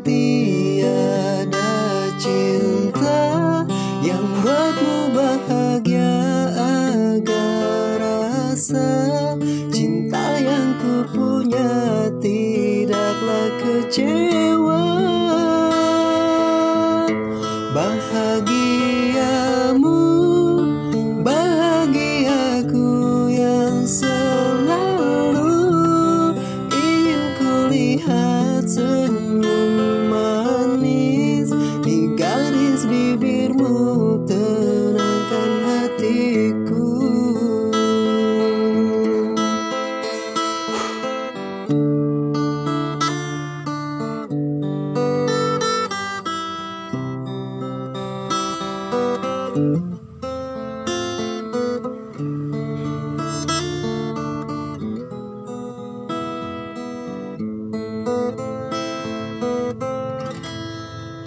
tiada cinta yang buatmu bahagia agar rasa cinta yang ku punya tidaklah kecewa. Bahagiamu tenangkan hatiku